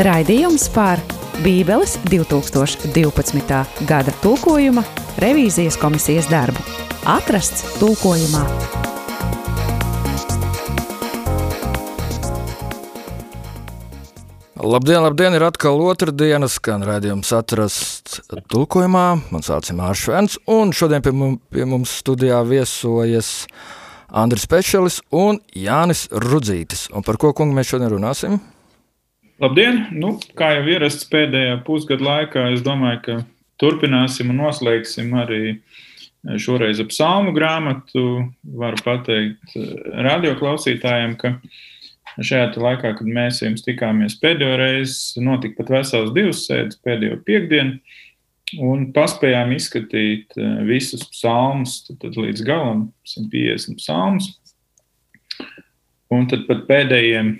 Raidījums par Bībeles 2012. gada tulkojuma revīzijas komisijas darbu. Atrasts tulkojumā. Labdien, labdien! Ir atkal otrdienas, skan redzējums atrasts tulkojumā. Man sauc Mārcis Švens, un šodien pie mums, pie mums studijā viesojas Andris Pečelis un Jānis Rudzītis. Un par ko kungu mēs šodien runāsim? Labdien! Nu, kā jau ierasts pēdējā pusgada laikā, es domāju, ka turpināsim un noslēgsim arī šoreiz ap psalmu grāmatu. Varu pateikt radioklausītājiem, ka šajā laikā, kad mēs jums tikāmies pēdējo reizi, notika pat vesels divas sēdes pēdējo piekdienu, un paspējām izskatīt visus psalmus tad, tad līdz galam, 150 psalmus. Un tad pat pēdējiem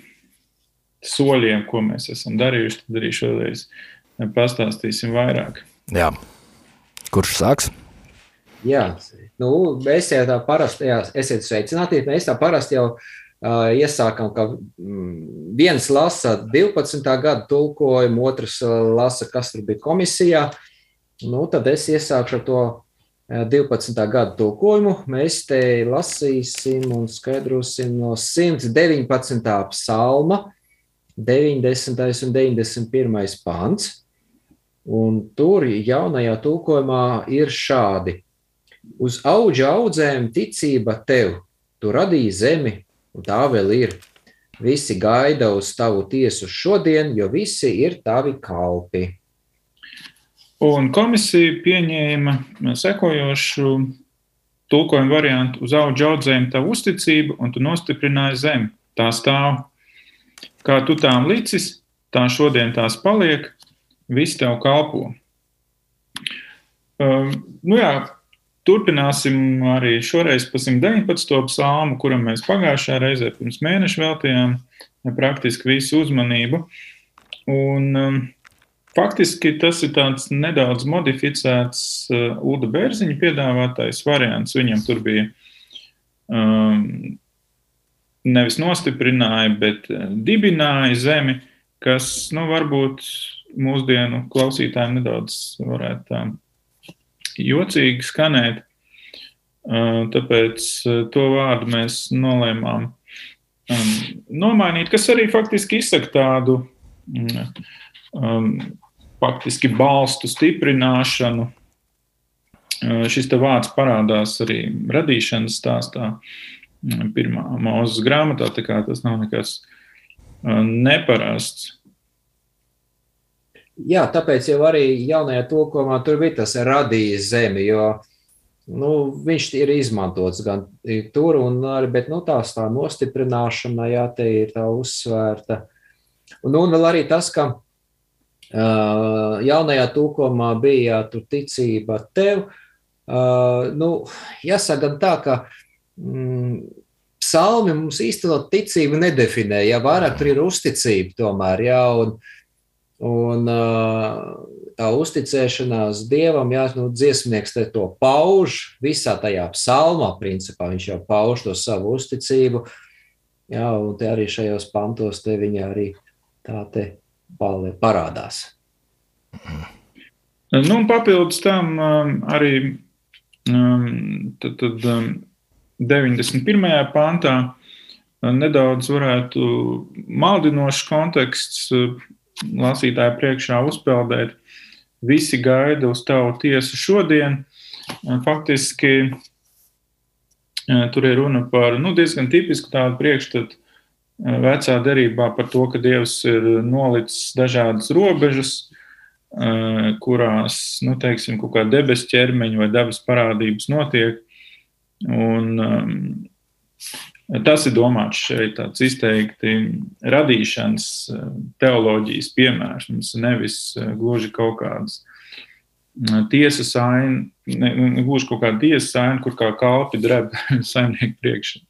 soļiem, ko mēs esam darījuši, tad arī šoreiz pastāstīsim vairāk. Jā. Kurš sāks? Jā, nu, mēs jau tā parasti, jā, esiet sveicināti. Mēs tā parasti jau uh, iesākam, ka mm, viens lasa 12. gada tulkojumu, otrs lasa, kas tur bija komisijā. Nu, tad es iesākšu ar to 12. gada tulkojumu. Mēs te lasīsim un skaidrosim no 119. psalma, 90. un 91. pāns. Un tur jaunajā tulkojumā ir šādi: Uz auga audzēm ticība tev, tu radīji zemi, un tā vēl ir. Visi gaida uz tavu tiesu šodien, jo visi ir tavi kalpi. Un komisija pieņēma sekojošu tulkojumu variantu uz auga audzēm tavu uzticību, un tu nostiprināji zemi. Tā stāv. Kā tu tām licis, tā šodien tās paliek, viss tev kalpo. Uh, nu jā, turpināsim arī šoreiz pa 119. psalmu, kuram mēs pagājušā reizē pirms mēneša veltījām praktiski visu uzmanību. Un, um, faktiski tas ir tāds nedaudz modificēts uh, Uda Bērziņa piedāvātais variants. Viņam tur bija um, nevis nostiprināja, bet dibināja zemi, kas nu, varbūt mūsdienu klausītājiem nedaudz varētu jocīgi skanēt. Tāpēc to vārdu mēs nolēmām nomainīt, kas arī faktiski izsaka tādu um, faktiski balstu stiprināšanu. Šis vārds parādās arī radīšanas stāstā, pirmā mūzes grāmatā, tas nav nekas neparasts. Jā, tāpēc jau arī jaunajā tulkojumā tur bija tas radījis zemi, jo nu, viņš ir izmantots gan tur, un arī, bet nu, tās tā nostiprināšana, jā, te ir tā uzsvērta. Un, un vēl arī tas, ka uh, jaunajā tulkojumā bija jā, tur ticība tev, uh, nu, jāsaka gan tā, ka mm, psalmi mums īstenot ticību nedefinē, jā, vairāk tur ir uzticība tomēr, jā, un, Un tā uzticēšanās dievam, jā, nu, dziesmnieks to pauž visā tajā psalmā, principā viņš jau pauž to savu uzticību. Jā, un te arī šajos pantos te viņa arī tā te parādās. Nu, un papildus tam arī tad, tad, 91. pantā nedaudz varētu maldinošs konteksts lasītāju priekšā uzpeldēt. Visi gaida uz tavu tiesu šodien. Faktiski e, tur ir runa par nu, diezgan tipisku tādu priekšstatu e, vecā derībā par to, ka Dievs ir nolicis dažādas robežas, kurās, nu, teiksim, kaut kā debesu ķermeņa vai dabas parādības notiek. Un, Tas ir domāts šeit tāds izteikti radīšanas eh, teoloģijas piemērs, mums nevis eh, gluži kaut kādas eh, tiesas aina, ne, ne gluži kaut kāda tiesas aina, kur kā kalpi dreb saimnieku priekšā.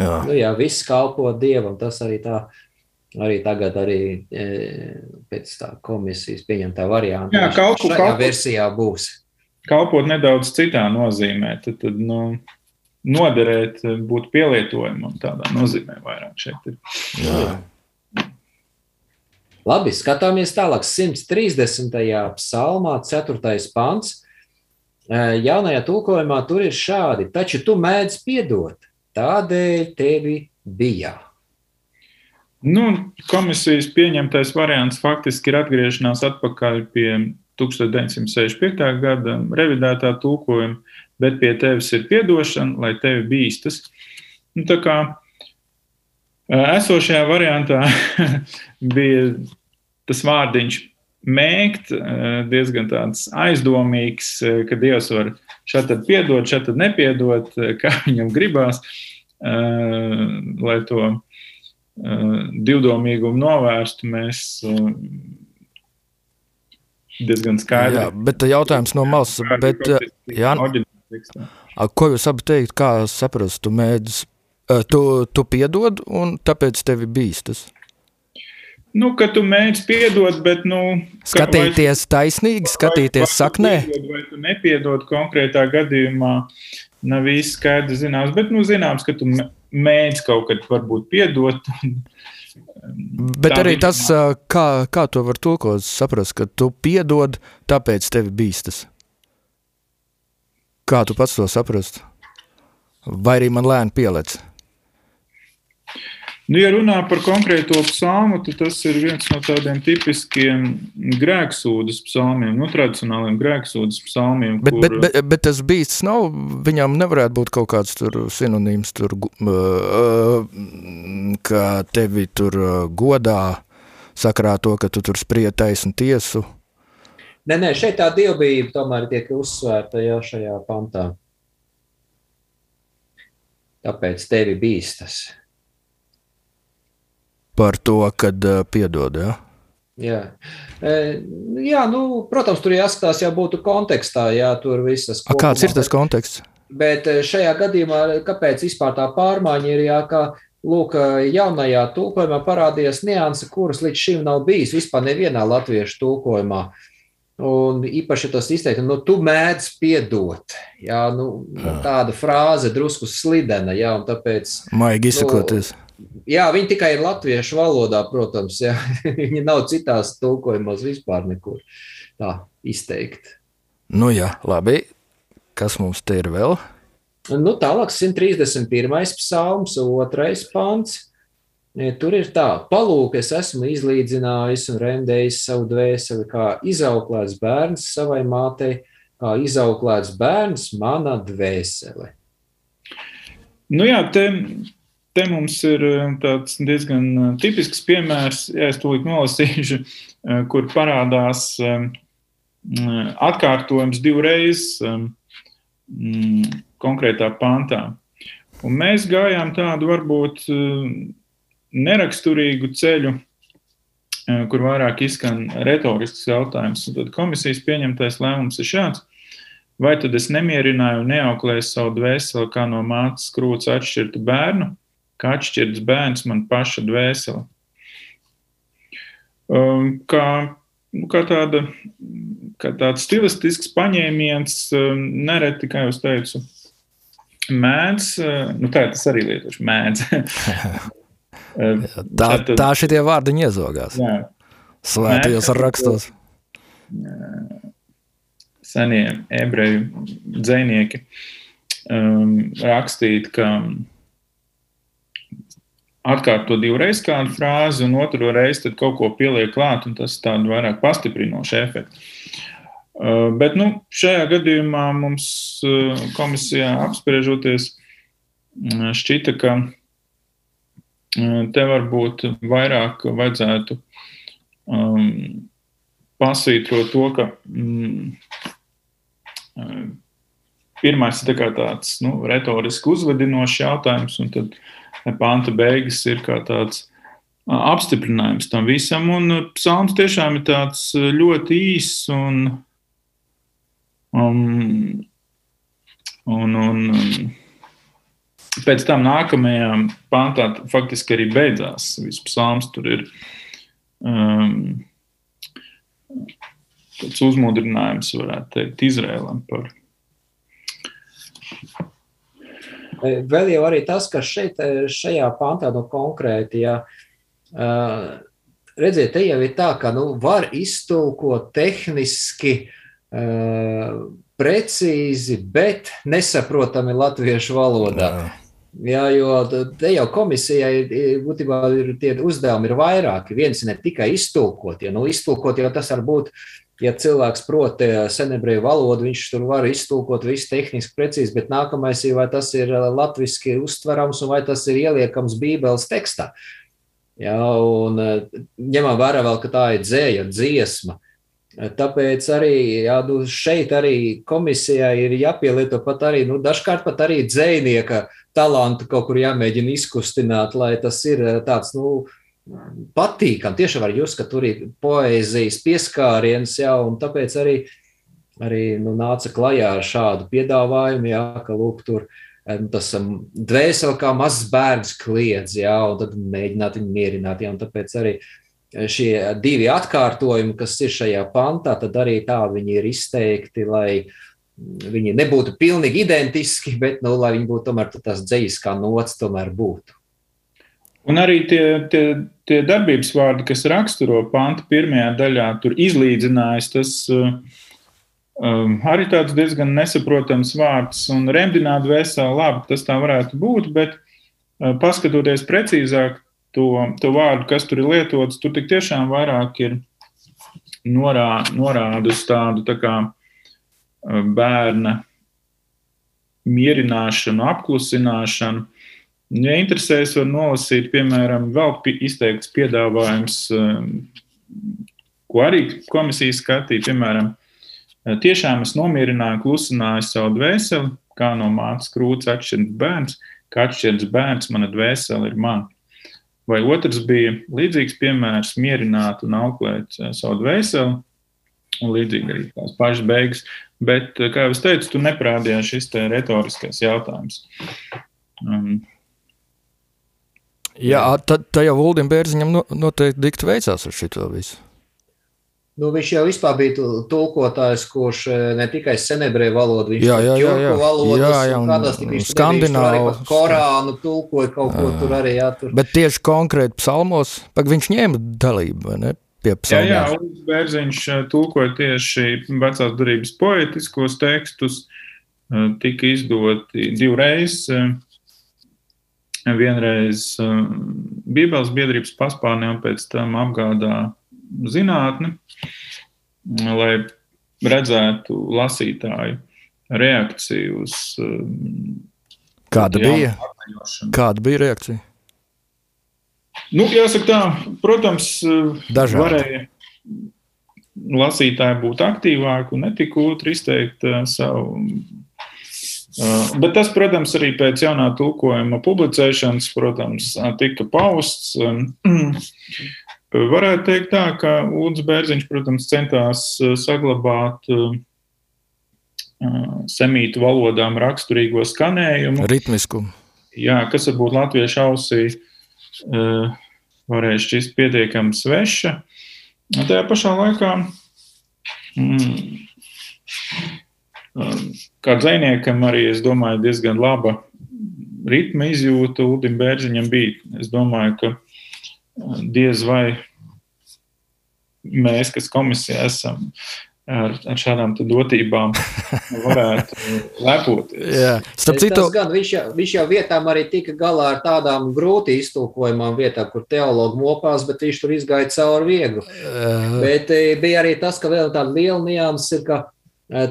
Jā. Nu, jā, viss kalpo Dievam, tas arī tā arī tagad, arī e, pēc tā komisijas pieņemtā variantā. Jā, kalpo, kalpo, versijā būs. Kalpot nedaudz citā nozīmē. Tad, tad, nu, noderēt, būt pielietojamam. Tādā nozīmē vairāk šeit ir. Jā. Labi, skatāmies tālāk. 130. psalmā, 4. pants. Jaunajā tulkojumā tur ir šādi: Taču tu mēdz piedot, tādēļ tevi bija. Nu, komisijas pieņemtais variants faktiski ir atgriešanās atpakaļ pie 1965. gada revidētā tulkojuma, bet pie tevis ir piedošana, lai tevi bīstas. Nu, tā kā esošajā variantā bija tas vārdiņš mēgt, diezgan tāds aizdomīgs, ka Dievs var šeit piedot, šeit nepiedot, kā viņam gribās, lai to divdomīgumu novērstu. Mēs diezgan skaidri. Jā, bet jautājums no malas, bet, jā, ko jūs abi teikt, kā saprast, tu mēdz, tu, tu piedod un tāpēc tevi bīstas? Nu, ka tu mēģini piedot, bet. Nu, skatīties vai, taisnīgi, skatīties vai, saknē. Piedod, vai tu nepiedod konkrētā gadījumā, nav īsti skaidrs zināms. Bet, nu, zināms, ka tu mēģini kaut kad varbūt piedot. Bet arī tas, kā, kā to var tulkot, saprast, ka tu piedod, tāpēc tevi bīstas. Kā tu pats to saprast? Vai arī man lēni pielec? Nu, ja runā par konkrēto psalmu, tad tas ir viens no tādiem tipiskiem grēksūdas psalmiem, nu, tradicionāliem grēksūdas psalmiem. Bet, kur... bet, bet, bet tas bīsts nav, viņam nevarētu būt kaut kāds tur sinonīms, tur, uh, ka tevi tur godā sakrā to, ka tu tur sprie taisnu tiesu. Nē, nē, šeit tā dievbijība tomēr tiek uzsvērta jau šajā pantā. Tāpēc tevi bīstas par to, kad uh, piedod. Ja? Jā. E, jā, nu, protams, tur jāskatās, jau būtu kontekstā, jā, tur visas. Kopumā, Kāds ir tas konteksts? Bet šajā gadījumā, kāpēc vispār tā pārmaiņa ir, jā, ka, lūk, jaunajā tulkojumā parādījās nianse, kuras līdz šim nav bijis vispār nevienā latviešu tulkojumā. Un īpaši tas izteikti, nu, tu mēdz piedot. Jā, nu, jā. tāda frāze drusku slidena, jā, un tāpēc. Maigi izsakoties. Nu, Jā, viņi tikai ir latviešu valodā, protams. Jā. viņi nav citās tulkojumos vispār nekur tā izteikti. Nu jā, labi. Kas mums te ir vēl? Nu, tālāk, 131. psalms, otrais pants. E, tur ir tā, palūk, es esmu izlīdzinājis un rendējis savu dvēseli, kā izauklēts bērns savai mātei, kā izauklēts bērns mana dvēsele. Nu jā, te Te mums ir eh, tāds diezgan eh, tipisks piemērs, ja es tūlīt nolasīšu, eh, kur parādās atkārtojums divreiz konkrētā pantā. Un mēs gājām tādu varbūt neraksturīgu ceļu, kur vairāk izskan retorisks jautājums. Un tad komisijas pieņemtais lēmums ir šāds. Vai tad es nemierināju un neauklēju savu dvēseli, kā no mātes krūts atšķirtu bērnu, kā atšķirts bērns man paša dvēsele. Um, kā, nu, kā, tāda, kā tāds stilistisks paņēmiens, um, nereti, kā jau teicu, mēdz, uh, nu tā tas arī lietoši, mēdz. tā, tā šitie vārdiņi iezogās. Jā. Svētajos rakstos. Senie ebreju dzēnieki um, rakstīt, ka atkārto divreiz kādu frāzi, un otru reizi kaut ko pieliek klāt, un tas tādu vairāk pastiprinošu efektu. Uh, bet nu, šajā gadījumā mums uh, komisijā apspriežoties, uh, šķita, ka te varbūt vairāk vajadzētu um, pasvītrot to, ka mm, pirmais ir tā tāds nu, retoriski uzvedinošs jautājums, un tad uh, panta beigas ir kā tāds apstiprinājums tam visam. Un psalms tiešām ir tāds ļoti īss un, um, un, un pēc tam nākamajā pantā faktiski arī beidzās. Viss psalms tur ir um, tāds uzmundrinājums, varētu teikt, Izrēlam par Vēl jau arī tas, ka šeit, šajā pantā no konkrēti, ja, redziet, te jau ir tā, ka nu, var iztulkot tehniski precīzi, bet nesaprotami latviešu valodā. Jā. Jā, jo te jau komisijai būtībā ir tie uzdevumi ir vairāki. Viens ne tikai iztulkot, ja nu, iztulkot jau tas var būt ja cilvēks prot senebreju valodu, viņš tur var iztulkot visu tehniski precīzi, bet nākamais ir, vai tas ir latviski uztverams un vai tas ir ieliekams Bībeles tekstā. Ja, un ņemam vērā vēl, ka tā ir dzēja, dziesma. Tāpēc arī jā, nu, šeit arī komisijai ir jāpielieto pat arī, nu, dažkārt pat arī dzēnieka talantu kaut kur jāmēģina izkustināt, lai tas ir tāds, nu, patīkami. Tiešām var just, ka tur ir poēzijas pieskāriens, jā, un tāpēc arī, arī nu, nāca klajā ar šādu piedāvājumu, jā, ka lūk, tur tas dvēseli kā mazs bērns kliedz, jā, un tad mēģināt viņu mierināt, jā, un tāpēc arī šie divi atkārtojumi, kas ir šajā pantā, tad arī tā viņi ir izteikti, lai viņi nebūtu pilnīgi identiski, bet, nu, lai viņi būtu tomēr tas dzējas kā nots tomēr būtu. Un arī tie, tie, tie darbības vārdi, kas raksturo panta pirmajā daļā, tur izlīdzinājis, tas uh, um, arī tāds diezgan nesaprotams vārds. Un remdināt veselu, labi, tas tā varētu būt, bet uh, paskatoties precīzāk to, to vārdu, kas tur ir lietots, tur tik tiešām vairāk ir norā, norāda uz tādu tā kā uh, bērna mierināšanu, apklusināšanu. Ja interesēs, var nolasīt, piemēram, vēl izteikts piedāvājums, um, ko arī komisija skatīja. Piemēram, tiešām es nomierināju, klusināju savu dvēseli, kā no mātes krūts atšķirts bērns, kā atšķirts bērns, mana dvēsele ir man. Vai otrs bija līdzīgs piemērs, mierināt un auklēt uh, savu dvēseli, un līdzīgi arī tās pašas beigas. Bet, uh, kā jau es teicu, tu neprādījās šis retoriskais jautājums. Um, Jā, tad, tad jau Uldim Bērziņam noteikti dikti veicās ar šito visu. Nu, viņš jau vispār bija tulkotājs, kurš eh, ne tikai senebreju valodu, viņš jā, jā, jā, jā. valodas, jā, jā, un, kādās tik viņš skandināvu, Korānu tulkoja kaut ko tur arī, jā. Tur. Bet tieši konkrēti psalmos, pak viņš ņēma dalību, vai ne? Jā, jā, Ulris Bērziņš eh, tulkoja tieši vecās darības poetiskos tekstus, eh, tika izdoti divreiz vienreiz um, Bībeles biedrības paspārnē un pēc tam apgādā zinātni, lai redzētu lasītāju reakciju uz. Um, Kāda bija? Kāda bija reakcija? Nu, jāsaka tā, protams, Dažādi. varēja lasītāji būt aktīvāki un netik otru izteikt uh, savu Uh, bet tas, protams, arī pēc jaunā tulkojuma publicēšanas, protams, tika pausts. Um, varētu teikt tā, ka Ulrichs Bērziņš, protams, centās uh, saglabāt uh, semītu valodām raksturīgo skanējumu. Ritmiskumu. Jā, kas varbūt latviešu ausī varēja šķist pietiekami sveša. Tajā pašā laikā mm, Kā dziniekam, arī es domāju, diezgan laba ritma izjūta Ulim Bērziņam bija. Es domāju, ka diez vai mēs, kas komisija esam, ar, ar šādām dotībām varētu lepoties. Jā, starp citu, gan, viņš, jau, viņš jau vietām arī tika galā ar tādām grūti iztulkojumām vietām, kur teologi mopās, bet viņš tur izgāja cauri viegli. Uh. Bet bija arī tas, ka vēl tāda liela nianses ir, ka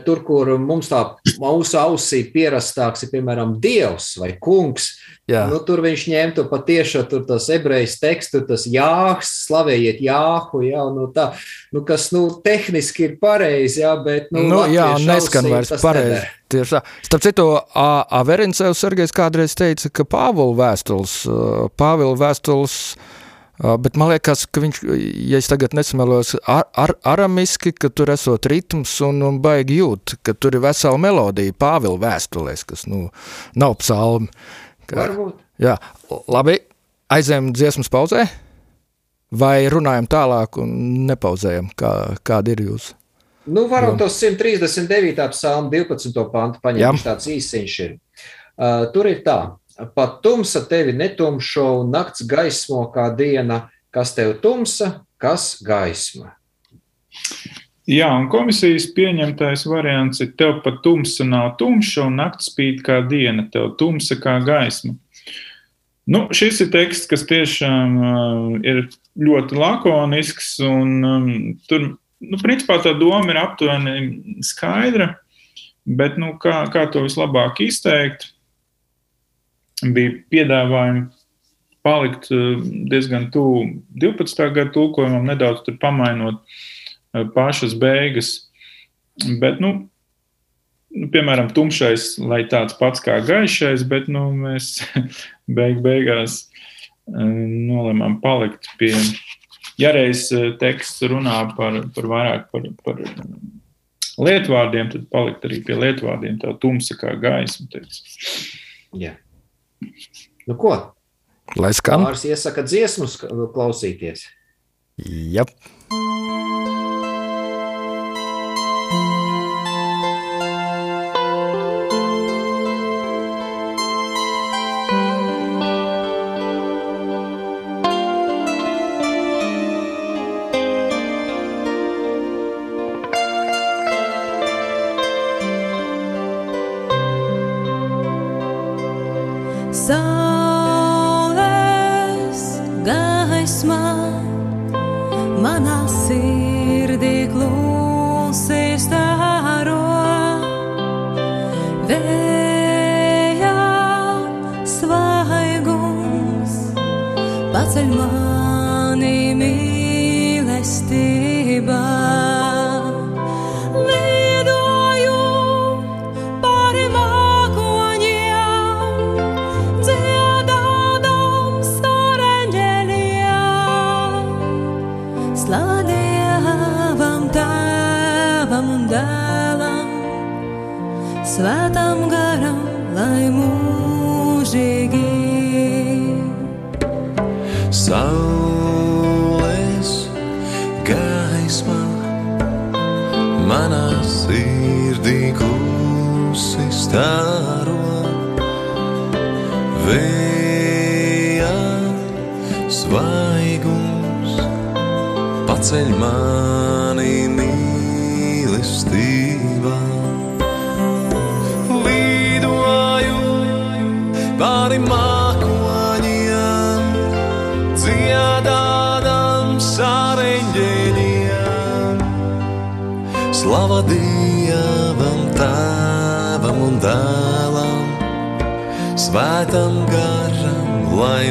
tur, kur mums tā mūsu ausī pierastāks ir, piemēram, Dievs vai Kungs, Jā. nu, tur viņš ņem to patiešām tur tas ebrejas tekstu, tas jāhs, slavējiet jāhu, jā, nu tā, nu, kas, nu, tehniski ir pareizi, jā, bet, nu, nu jā, neskan vairs pareizi. Tieši tā. Starp citu, Averencevs Sergejs kādreiz teica, ka Pāvila vēstules, Pāvila vēstules, Uh, bet man liekas, ka viņš, ja es tagad nesamelojos, ar, ar, aramiski, ka tur esot ritms un, un baigi jūt, ka tur ir vesela melodija Pāvila vēstulēs, kas, nu, nav psalmi. Ka, Varbūt. Jā, labi, aizējam dziesmas pauzē, vai runājam tālāk un nepauzējam, kā, kāda ir jūs? Nu, varam tos 139. psalmu 12. pantu paņemt, tāds īsiņš ir. Uh, tur ir tā, Pat tumsa tevi netumšo un nakts gaismo kā diena, kas tev tumsa, Kas gaisma? Jā, un komisijas pieņemtais variants ir tev pat tumsa nav tumša un naktis spīd kā diena, tev tumsa kā gaisma. Nu, šis ir teksts, kas tiešām uh, ir ļoti lakonisks, un um, tur, nu, principā tā doma ir aptuveni skaidra, bet, nu, kā, kā to vislabāk izteikt, bija piedāvājumi palikt uh, diezgan tuvu 12. gadu tulkojumam, nedaudz pamainot uh, pašas beigas, bet, nu, nu, piemēram, tumšais, lai tāds pats kā gaišais, bet nu, mēs beig beigās nolēmām palikt pie. Ja reiz teksts runā par, par vairāk par, par lietvārdiem, tad palikt arī pie lietvārdiem. Tā tumsa kā gaisma. Teic. Jā. Nu ko? Lai skan. Pāris iesaka dziesmas klausīties.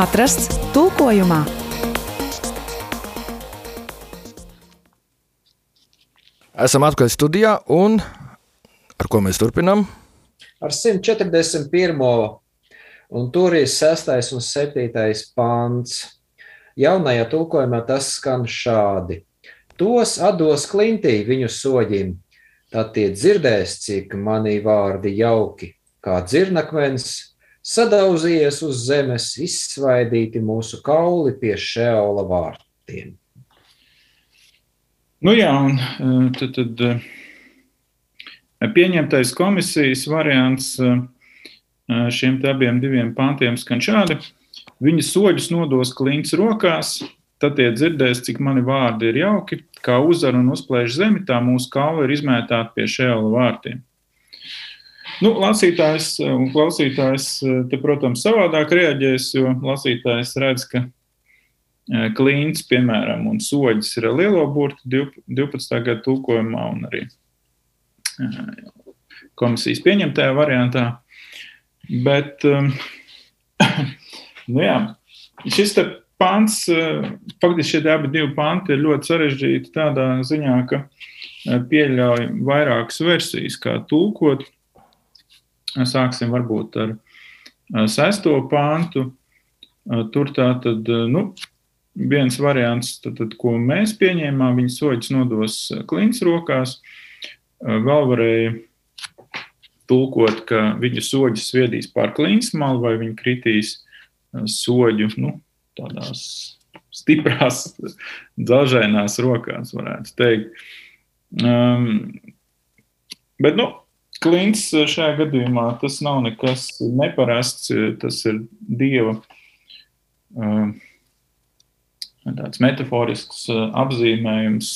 Atrasts tulkojumā! Esam atpakaļ studijā, un ar ko mēs turpinām? Ar 141. un tur ir 6. un 7. pāns. Jaunajā tulkojumā tas skan šādi: Tos atdos klintī viņu soļiem, tad tie dzirdēs, cik mani vārdi jauki, kā dzirnakmens, sadauzījies uz zemes, izsvaidīti mūsu kauli pie šeola vārtiem. Nu jā, un eh, tad, tad eh, pieņemtais komisijas variants eh, šiem abiem diviem pantiem skan šādi. Viņa soļus nodos klints rokās, tad tie dzirdēs, cik mani vārdi ir jauki, kā uzvar un uzplēš zemi, tā mūsu kalva ir izmētāta pie šēla vārtiem. Nu, lasītājs un klausītājs te, protams, savādāk reaģēs, jo lasītājs redz, ka Klīns, piemēram, un soļus ir lielo burtu 12. gada tulkojumā un arī komisijas pieņemtajā variantā. Bet, nu jā, šis te pants, faktiski šie abi divi panti ir ļoti sarežģīti tādā ziņā, ka pieļauj vairākas versijas, kā tulkot. Sāksim varbūt ar sesto pantu. Tur tā tad, nu, viens variants, tad, tad, ko mēs pieņēmām, viņa soļus nodos klints rokās. Vēl varēja tulkot, ka viņa soļus sviedīs pār klints malu vai viņa kritīs soļu nu, tādās stiprās, dažainās rokās, varētu teikt. Um, bet, nu, klints šajā gadījumā tas nav nekas neparasts, tas ir dieva. Um, tāds metaforisks apzīmējums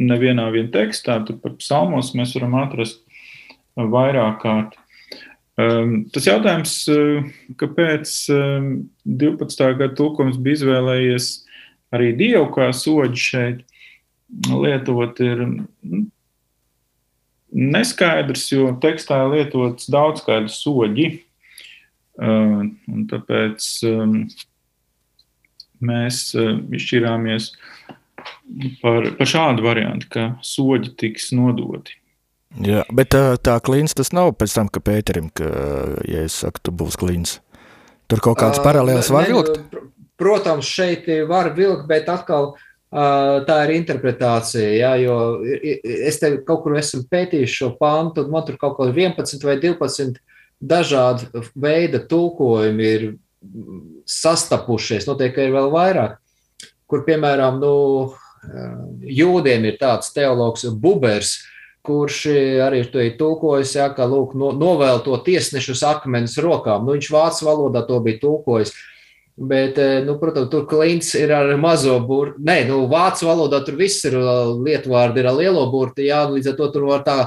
nevienā vien tekstā, tad par psalmos mēs varam atrast vairāk kārt. Tas jautājums, kāpēc 12. gada tulkums bija izvēlējies arī dievu kā soģi šeit lietot, ir neskaidrs, jo tekstā ir lietots daudz soģi. Un tāpēc mēs izšķirāmies par, par šādu variantu, ka soļi tiks nodoti. Jā, bet tā, tā klīns tas nav pēc tam, ka Pēterim, ka, ja es saku, tu būs klīns. Tur kaut kāds paralēls var vilkt? Protams, šeit var vilkt, bet atkal tā ir interpretācija, jā, jo es te kaut kur esmu pētījis šo pantu, un man tur kaut kādi 11 vai 12 dažādi veida tulkojumi ir sastapušies, noteikti ir vēl vairāk, kur, piemēram, nu, jūdiem ir tāds teologs Bubers, kurš arī to ir tulkojis, jā, ka, lūk, no, novēl to tiesnešus akmenes rokām. Nu, viņš vācu valodā to bija tulkojis. Bet, nu, protams, tur klints ir ar mazo burbuļu. Nē, nu, vācu valodā tur viss ir lietvārdi, ir ar lielo burbuļu. Jā, līdz ar to tur var tā,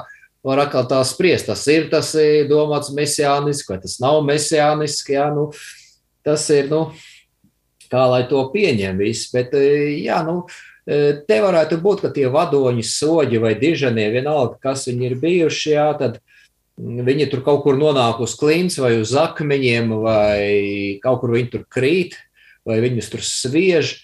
var atkal tā spriest. Tas ir tas domāts mesiāniski, vai tas nav mesiāniski. Jā, nu, uh, tas ir, nu, kā lai to pieņem viss. Bet, e, jā, nu, te varētu būt, ka tie vadoņi, soļi vai dižanie, vienalga, kas viņi ir bijuši, jā, tad viņi tur kaut kur nonāk uz klints vai uz akmeņiem, vai kaut kur viņi tur krīt, vai viņus tur sviež.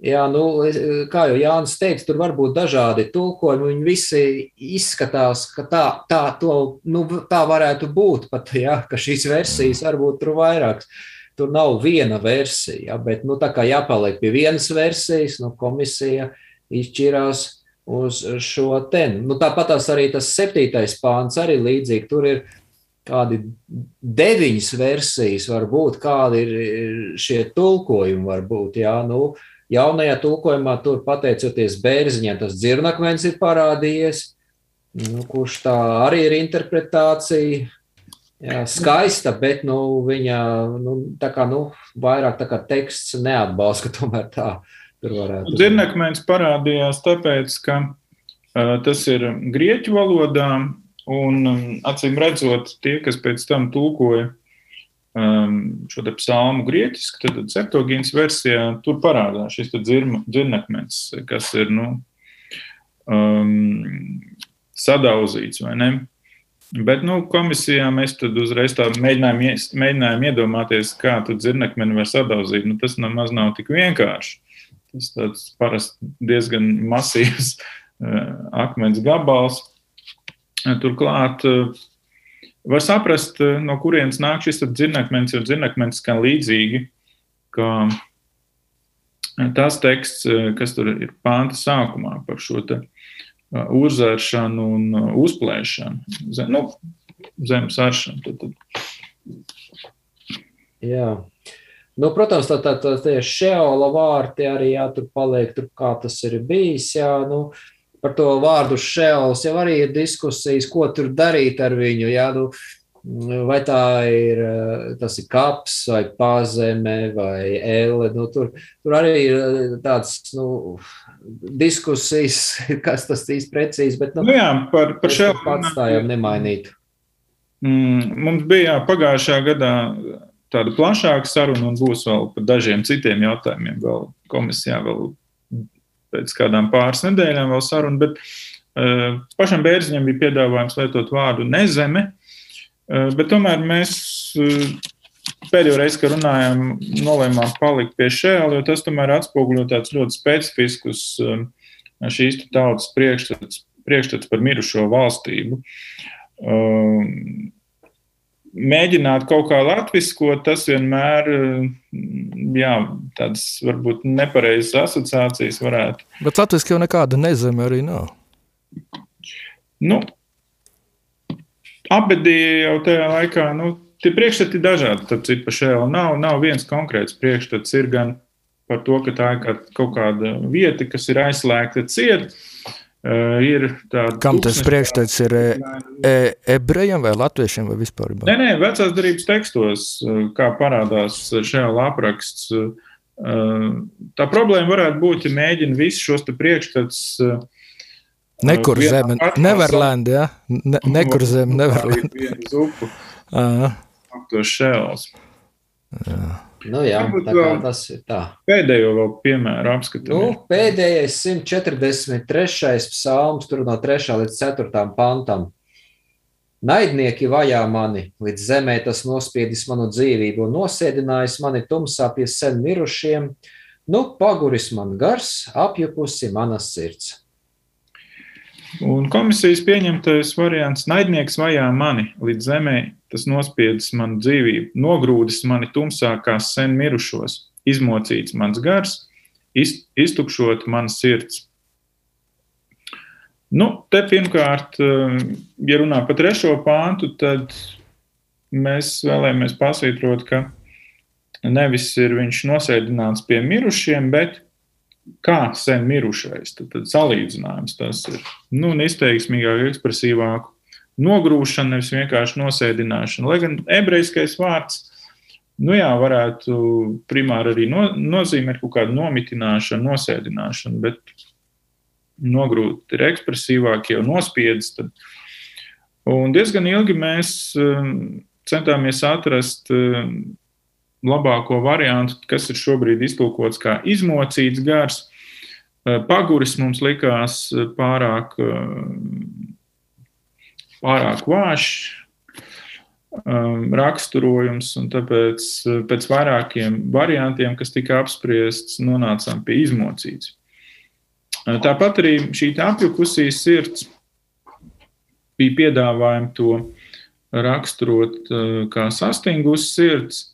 Jā, nu, kā jau Jānis teica, tur var būt dažādi tulkojumi. Viņi visi izskatās, ka tā, tā, to, nu, tā varētu būt. Pat, jā, ka šīs versijas varbūt tur vairākas. Tur nav viena versija, bet nu, tā kā jāpaliek pie vienas versijas, nu, komisija izšķirās uz šo te. Nu, tāpat arī tas septītais pāns arī līdzīgi. Tur ir kādi deviņas versijas, varbūt kādi ir šie tulkojumi, varbūt, jā, nu, jaunajā tulkojumā tur pateicoties bērziņam, tas dzirnakmens ir parādījies, nu, kurš tā arī ir interpretācija, Jā, skaista, bet nu, viņa nu, tā kā, nu, vairāk tā kā teksts neatbalsta, ka tomēr tā būt. Dzirnekmens parādījās tāpēc, ka uh, tas ir grieķu valodā, un um, acīm redzot, tie, kas pēc tam tulkoja um, šo psalmu grieķiski, tad septogīnas versijā tur parādās šis dzirnekmens, kas ir, nu, um, sadauzīts, vai ne? Bet nu, komisijā mēs uzreiz mēģinājām, mēģinājām iedomāties, kā tu dzirnekmeni var sadauzīt. Nu, tas nemaz nav tik vienkārši. Tas tāds parasti diezgan masīvs eh, akmens gabals. Turklāt eh, var saprast, eh, no kurienes nāk šis dzirnekmenis, jo dzirnekmenis skan līdzīgi, kā tas teksts, eh, kas tur ir pānta sākumā par šo te urzēršanu un uzplēšanu, zem, nu, zemes aršanu. Tad, tad. Jā. Nu, protams, tā, tā, tā, tie šeola vārti arī jā, tur paliek, tur kā tas ir bijis. Jā, nu, par to vārdu šeols jau arī ir diskusijas, ko tur darīt ar viņu. Jā, nu, vai tā ir, eh, tas ir kaps vai pazeme vai elle. Nu, tur, tur arī ir tāds, nu, diskusijas, kas tas īsti precīzi, bet, nu, Nu, jā, par, par to atstājam nemainīt. Mm, Mums bija jā, pagājušā gadā tāda plašāka saruna, un būs vēl par dažiem citiem jautājumiem. Vēl komisijā vēl pēc kādām pāris nedēļām vēl saruna. Bet uh, pašam Bērziņam bija piedāvājums lietot vārdu nezeme, uh, bet tomēr mēs uh, pēdējo reizi, kad runājām, nolēmām palikt pie šēla, jo tas tomēr atspoguļo tāds ļoti specifiskus šīs tautas priekšstats, priekšstats par mirušo valstību. Um, mēģināt kaut kā latviskot, tas vienmēr jā, tādas varbūt nepareizas asociācijas varētu. Bet latviešu jau nekāda nezeme arī nav. Nu, Abedija jau tajā laikā, nu, tie priekšstati ir dažādi. Tad citu pa šēlu nav, nav viens konkrēts priekšstats. Ir gan par to, ka tā ir kaut kāda vieta, kas ir aizslēgta ciet. Ir tāda Kam tas priekšstats ir ebrejiem vai latviešiem vai vispār? Nē, nē, vecās darbības tekstos, kā parādās šajā lapraksts, eh, tā problēma varētu būt, ja mēģina visus šos priekšstats. Nekur pašā Neverland, ja? Ne, nekur zeme, Neverland. Vienu zupu, Ā, ap to šēls. Nu, jā, tā kā vēl- tas ir tā. Pēdējo vēl piemēru apskatām. Nu, pēdējais 143. psalms, tur no 3. līdz 4. pantam. Naidnieki vajā mani, līdz zemē tas nospiedis manu dzīvību un nosēdinājis mani tumsā pie sen mirušiem. Nu, paguris man gars, apjukusi mana sirds. Un komisijas pieņemtais variants - naidnieks vajā mani līdz zemē, tas nospiedis manu dzīvību, nogrūdis mani tumsā kā sen mirušos, izmocīts mans gars, iz, iztukšot manas sirds. Nu, te pirmkārt, eh, ja runā par trešo pāntu, tad mēs vēlamies pasvītrot, ka nevis ir viņš nosēdināts pie mirušiem, bet kā sen mirušais. Tad, tad salīdzinājums tas ir nu, izteiksmīgāk, ekspresīvāk. Nogrūšana, nevis vienkārši nosēdināšana. Lai gan ebrejiskais vārds, nu jā, varētu primāri arī no, nozīmēt kaut kādu nomitināšanu, nosēdināšanu, bet nogrūt ir ekspresīvāk, jau nospiedis. Tad. Un diezgan ilgi mēs um, centāmies atrast um, labāko variantu, kas ir šobrīd iztulkots kā izmocīts gars. Uh, Paguris mums likās uh, pārāk, uh, pārāk vājš um, raksturojums, un tāpēc uh, pēc vairākiem variantiem, kas tika apspriests, nonācām pie izmocīts. Uh, Tāpat arī šī apjukusī sirds bija piedāvājumi to raksturot uh, kā sastingus sirds,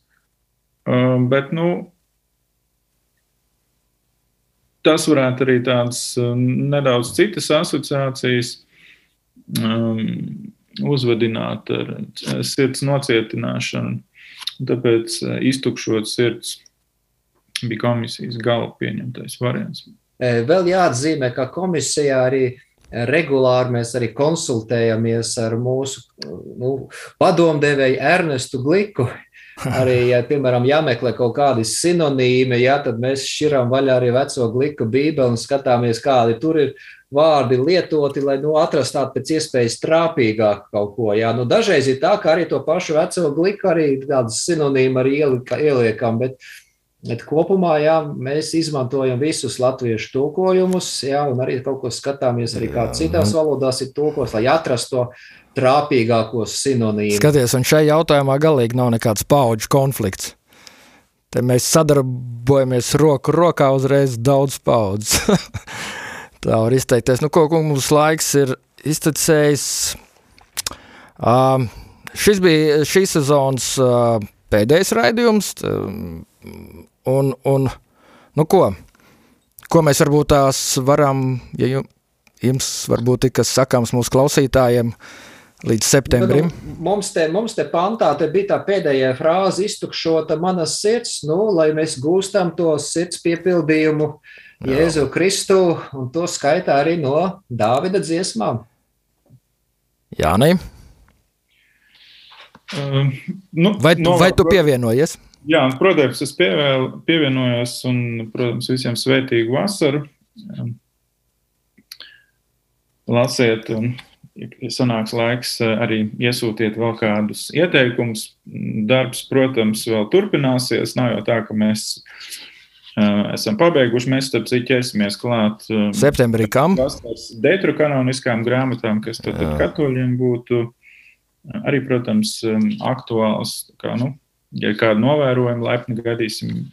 Um, bet, nu, tas varētu arī tādas um, nedaudz citas asociācijas uzvedināt ar uh, sirds nocietināšanu. Tāpēc uh, iztukšot sirds bija komisijas gala pieņemtais variants. E, Vēl jāatzīmē, ka komisijā arī regulāri mēs arī konsultējamies ar mūsu nu, padomdevēju Ernestu Gliku. Arī, ja, piemēram, jāmeklē kaut kādi sinonīmi, ja, tad mēs šķiram vaļā arī veco gliku bībeli un skatāmies, kādi tur ir vārdi lietoti, lai nu, atrastu tādu pēc iespējas trāpīgāku kaut ko. Ja. Nu, dažreiz ir tā, ka arī to pašu veco gliku arī tādas sinonīmi arī ielika, ieliekam, bet Bet kopumā jā, mēs izmantojam visus latviešu tulkojumus, jā, un arī kaut ko skatāmies, arī kā citās valodās ir tulkos, lai atrastu to trāpīgākos sinonīmus. Skaties, un šai jautājumā galīgi nav nekāds paudžu konflikts. Te mēs sadarbojamies roku rokā uzreiz daudz paudzes. Tā var izteikties. Nu, ko, mums laiks ir iztecējis? Um, šis bija šīs sezonas uh, pēdējais raidījums. Un, un nu ko, ko mēs varbūt tās varam, ja jums varbūt ir kas sakāms mūsu klausītājiem līdz septembrim? Nu, mums, te, mums te pantā te bija tā pēdējā frāze iztukšota manas sirds, nu, lai mēs gūstam to sirds piepildījumu Jēzu Kristu, un to skaitā arī no Dāvida dziesmām. Jānī. Uh, nu, vai, tu, vai tu pievienojies? Jā, protams, es pievēl, pievienojos un, protams, visiem svētīgu vasaru. Lasiet, un, ja sanāks laiks, arī iesūtiet vēl kādus ieteikumus. Darbs, protams, vēl turpināsies. Nav jau tā, ka mēs uh, esam pabeiguši. Mēs tam citu ķersimies klāt. Septembrī kam? Detru kanoniskām grāmatām, kas tad katoļiem būtu arī, protams, aktuāls. Kā, nu, ja kādu novērojumu, laipni gaidīsim.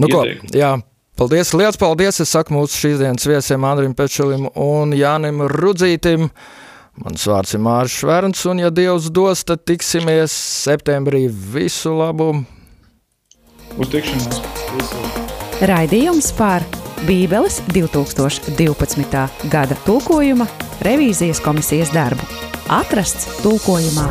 Nu, ko, jā, paldies, liels paldies! Es saku mūsu šīs dienas viesiem Andrim Pečelim un Jānim Rudzītim. Mans vārds ir Mārcis Šverns, un ja Dievs dos, tad tiksimies septembrī. Visu labu! Uz tikšanos! Raidījums par Bībeles 2012. gada tulkojuma revīzijas komisijas darbu atrasts tulkojumā